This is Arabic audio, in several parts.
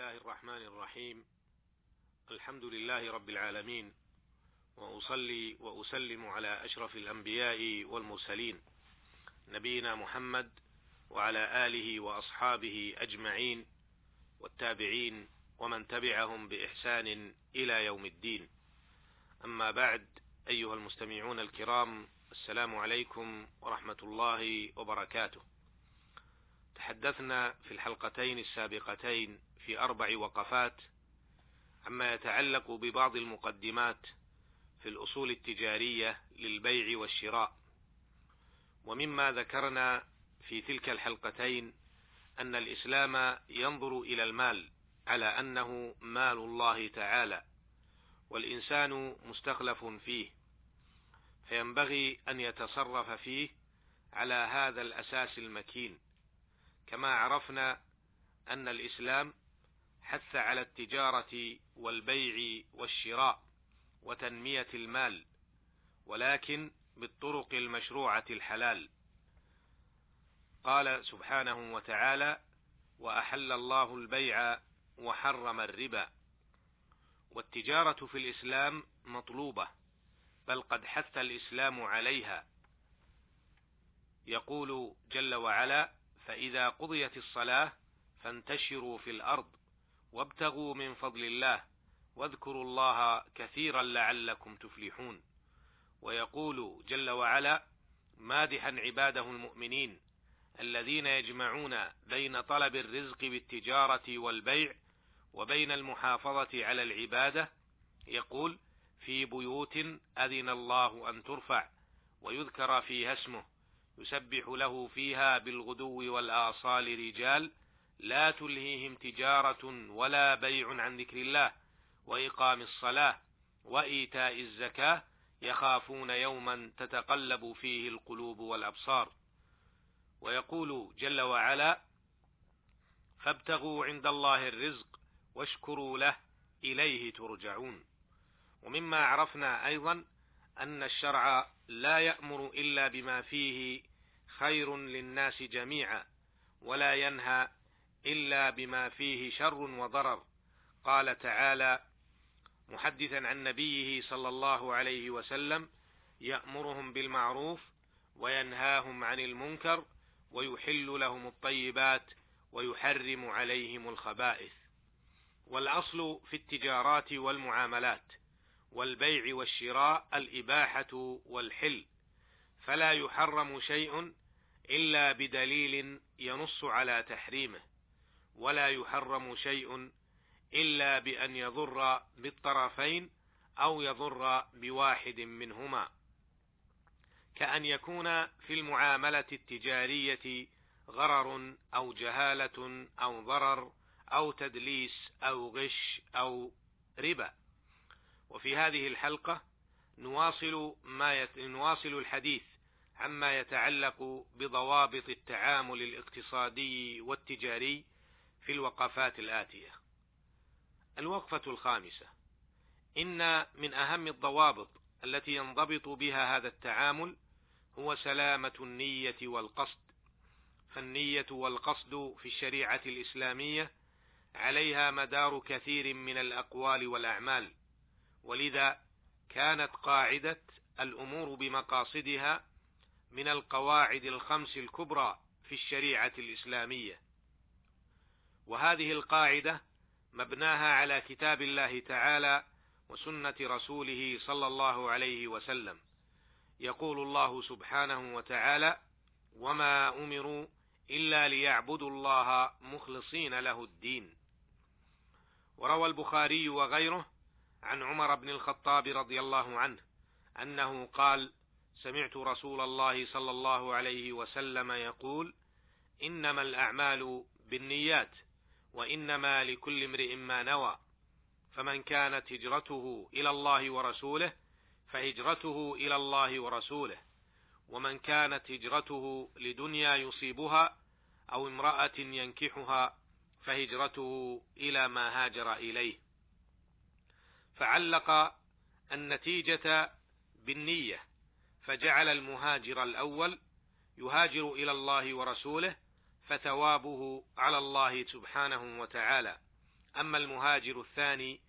الله الرحمن الرحيم. الحمد لله رب العالمين. وأصلي وأسلم على أشرف الأنبياء والمرسلين. نبينا محمد وعلى آله وأصحابه أجمعين والتابعين ومن تبعهم بإحسان إلى يوم الدين. أما بعد أيها المستمعون الكرام السلام عليكم ورحمة الله وبركاته. تحدثنا في الحلقتين السابقتين في أربع وقفات عما يتعلق ببعض المقدمات في الأصول التجارية للبيع والشراء. ومما ذكرنا في تلك الحلقتين أن الإسلام ينظر إلى المال على أنه مال الله تعالى والإنسان مستخلف فيه فينبغي أن يتصرف فيه على هذا الأساس المكين. كما عرفنا أن الإسلام حث على التجارة والبيع والشراء وتنمية المال ولكن بالطرق المشروعة الحلال. قال سبحانه وتعالى وأحل الله البيع وحرم الربا. والتجارة في الإسلام مطلوبة بل قد حث الإسلام عليها. يقول جل وعلا فإذا قضيت الصلاة فانتشروا في الأرض وابتغوا من فضل الله واذكروا الله كثيرا لعلكم تفلحون. ويقول جل وعلا مادحا عباده المؤمنين الذين يجمعون بين طلب الرزق بالتجارة والبيع وبين المحافظة على العبادة. يقول في بيوت أذن الله أن ترفع ويذكر فيها اسمه يسبح له فيها بالغدو والآصال رجال لا تلهيهم تجارة ولا بيع عن ذكر الله وإقام الصلاة وإيتاء الزكاة يخافون يوما تتقلب فيه القلوب والأبصار. ويقول جل وعلا فابتغوا عند الله الرزق واشكروا له إليه ترجعون. ومما عرفنا أيضا أن الشرع لا يأمر إلا بما فيه خير للناس جميعا ولا ينهى إلا بما فيه شر وضرر. قال تعالى محدثا عن نبيه صلى الله عليه وسلم يأمرهم بالمعروف وينهاهم عن المنكر ويحل لهم الطيبات ويحرم عليهم الخبائث. والأصل في التجارات والمعاملات والبيع والشراء الإباحة والحل. فلا يحرم شيء إلا بدليل ينص على تحريمه. ولا يحرم شيء إلا بأن يضر بالطرفين أو يضر بواحد منهما. كأن يكون في المعاملة التجارية غرر أو جهالة أو ضرر أو تدليس أو غش أو ربا. وفي هذه الحلقة نواصل ما يت... نواصل الحديث عما يتعلق بضوابط التعامل الاقتصادي والتجاري في الوقفات الآتية. الوقفة الخامسة: إن من أهم الضوابط التي ينضبط بها هذا التعامل هو سلامة النية والقصد، فالنية والقصد في الشريعة الإسلامية عليها مدار كثير من الأقوال والأعمال، ولذا كانت قاعدة الأمور بمقاصدها من القواعد الخمس الكبرى في الشريعة الإسلامية. وهذه القاعدة مبناها على كتاب الله تعالى وسنة رسوله صلى الله عليه وسلم. يقول الله سبحانه وتعالى: وما أمروا إلا ليعبدوا الله مخلصين له الدين. وروى البخاري وغيره عن عمر بن الخطاب رضي الله عنه أنه قال: سمعت رسول الله صلى الله عليه وسلم يقول: إنما الأعمال بالنيات وإنما لكل امرئ ما نوى. فمن كانت هجرته إلى الله ورسوله فهجرته إلى الله ورسوله. ومن كانت هجرته لدنيا يصيبها أو امرأة ينكحها فهجرته إلى ما هاجر إليه. فعلق النتيجة بالنية فجعل المهاجر الأول يهاجر إلى الله ورسوله فثوابه على الله سبحانه وتعالى. أما المهاجر الثاني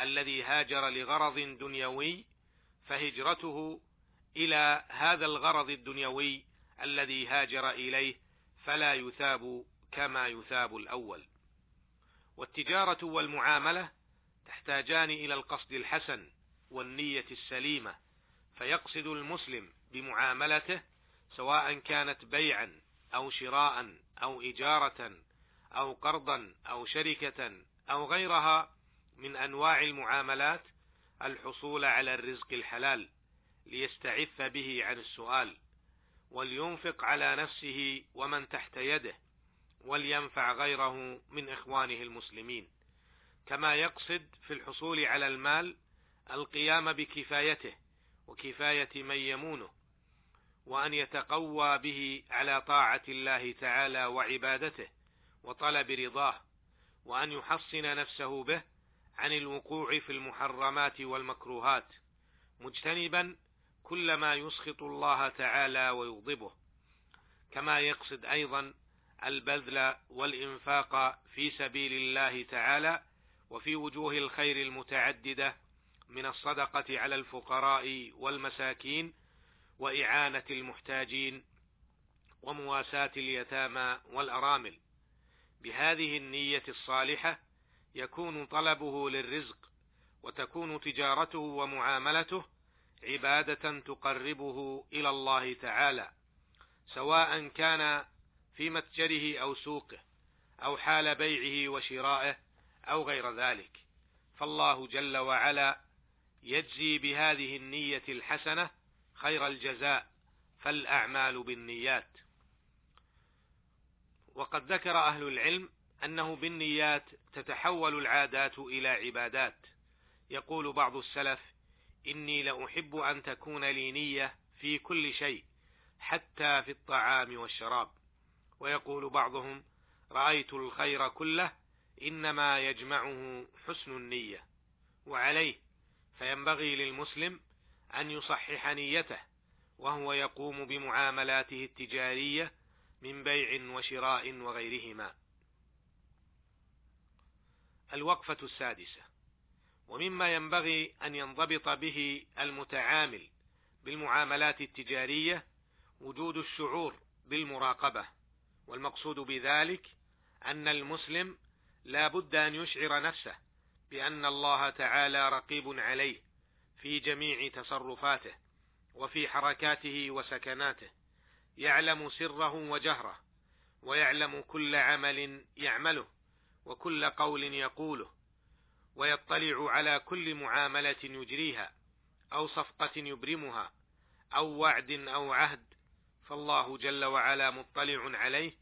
الذي هاجر لغرض دنيوي فهجرته إلى هذا الغرض الدنيوي الذي هاجر إليه فلا يثاب كما يثاب الأول. والتجارة والمعاملة تحتاجان إلى القصد الحسن والنية السليمة فيقصد المسلم بمعاملته سواء كانت بيعا أو شراء أو إجارة أو قرضا أو شركة أو غيرها من أنواع المعاملات الحصول على الرزق الحلال ليستعف به عن السؤال ولينفق على نفسه ومن تحت يده ولينفع غيره من إخوانه المسلمين. كما يقصد في الحصول على المال القيام بكفايته وكفاية من يمونه. وأن يتقوى به على طاعة الله تعالى وعبادته وطلب رضاه وأن يحصن نفسه به عن الوقوع في المحرمات والمكروهات مجتنبا كل ما يسخط الله تعالى ويغضبه. كما يقصد أيضا البذل والإنفاق في سبيل الله تعالى وفي وجوه الخير المتعددة من الصدقة على الفقراء والمساكين وإعانة المحتاجين ومواساة اليتامى والأرامل. بهذه النية الصالحة يكون طلبه للرزق وتكون تجارته ومعاملته عبادة تقربه إلى الله تعالى سواء كان في متجره أو سوقه أو حال بيعه وشرائه أو غير ذلك. فالله جل وعلا يجزي بهذه النية الحسنة خير الجزاء فالأعمال بالنيات. وقد ذكر أهل العلم أنه بالنيات تتحول العادات إلى عبادات. يقول بعض السلف إني لأحب أن تكون لي نية في كل شيء حتى في الطعام والشراب. ويقول بعضهم رأيت الخير كله إنما يجمعه حسن النية. وعليه فينبغي للمسلم أن يصحح نيته وهو يقوم بمعاملاته التجارية من بيع وشراء وغيرهما. الوقفة السادسة. ومما ينبغي أن ينضبط به المتعامل بالمعاملات التجارية وجود الشعور بالمراقبة والمقصود بذلك أن المسلم لا بد أن يشعر نفسه بأن الله تعالى رقيب عليه في جميع تصرفاته وفي حركاته وسكناته يعلم سره وجهره ويعلم كل عمل يعمله وكل قول يقوله ويطلع على كل معاملة يجريها أو صفقة يبرمها أو وعد أو عهد فالله جل وعلا مطلع عليه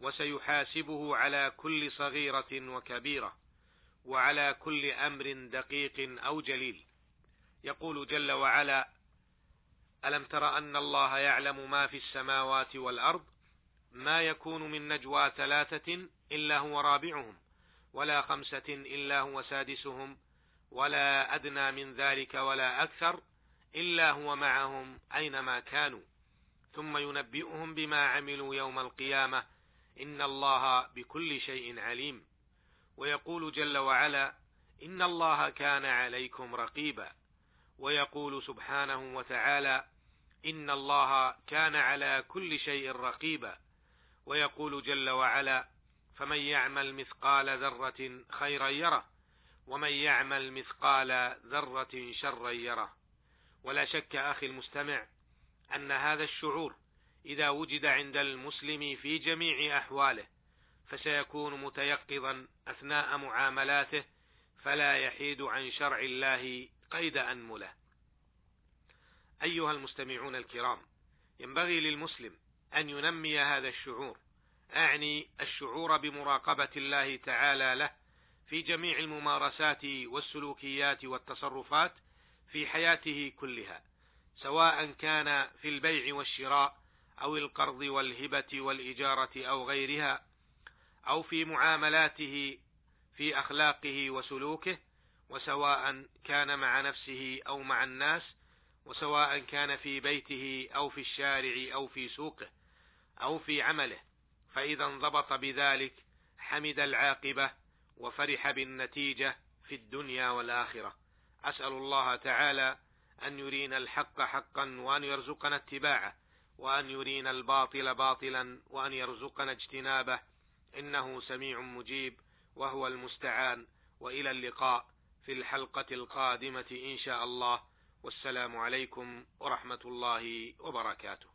وسيحاسبه على كل صغيرة وكبيرة وعلى كل أمر دقيق أو جليل. يقول جل وعلا ألم تر أن الله يعلم ما في السماوات والأرض؟ ما يكون من نجوى ثلاثة إلا هو رابعهم ولا خمسة إلا هو سادسهم ولا أدنى من ذلك ولا أكثر إلا هو معهم أينما كانوا. ثم ينبئهم بما عملوا يوم القيامة إن الله بكل شيء عليم. ويقول جل وعلا إن الله كان عليكم رقيبا. ويقول سبحانه وتعالى إن الله كان على كل شيء رقيبا. ويقول جل وعلا فمن يعمل مثقال ذرة خيرا يره ومن يعمل مثقال ذرة شرا يره. ولا شك أخي المستمع أن هذا الشعور إذا وجد عند المسلم في جميع أحواله فسيكون متيقظا أثناء معاملاته فلا يحيد عن شرع الله قيد أنملة. أيها المستمعون الكرام ينبغي للمسلم أن ينمي هذا الشعور أعني الشعور بمراقبة الله تعالى له في جميع الممارسات والسلوكيات والتصرفات في حياته كلها سواء كان في البيع والشراء أو القرض والهبة والإجارة أو غيرها أو في معاملاته في أخلاقه وسلوكه وسواء كان مع نفسه أو مع الناس وسواء كان في بيته أو في الشارع أو في سوقه أو في عمله فإذا انضبط بذلك حمد العاقبة وفرح بالنتيجة في الدنيا والآخرة. أسأل الله تعالى أن يرينا الحق حقا وأن يرزقنا اتباعه وأن يرينا الباطل باطلا وأن يرزقنا اجتنابه. إنه سميع مجيب وهو المستعان. وإلى اللقاء. في الحلقة القادمة إن شاء الله. والسلام عليكم ورحمة الله وبركاته.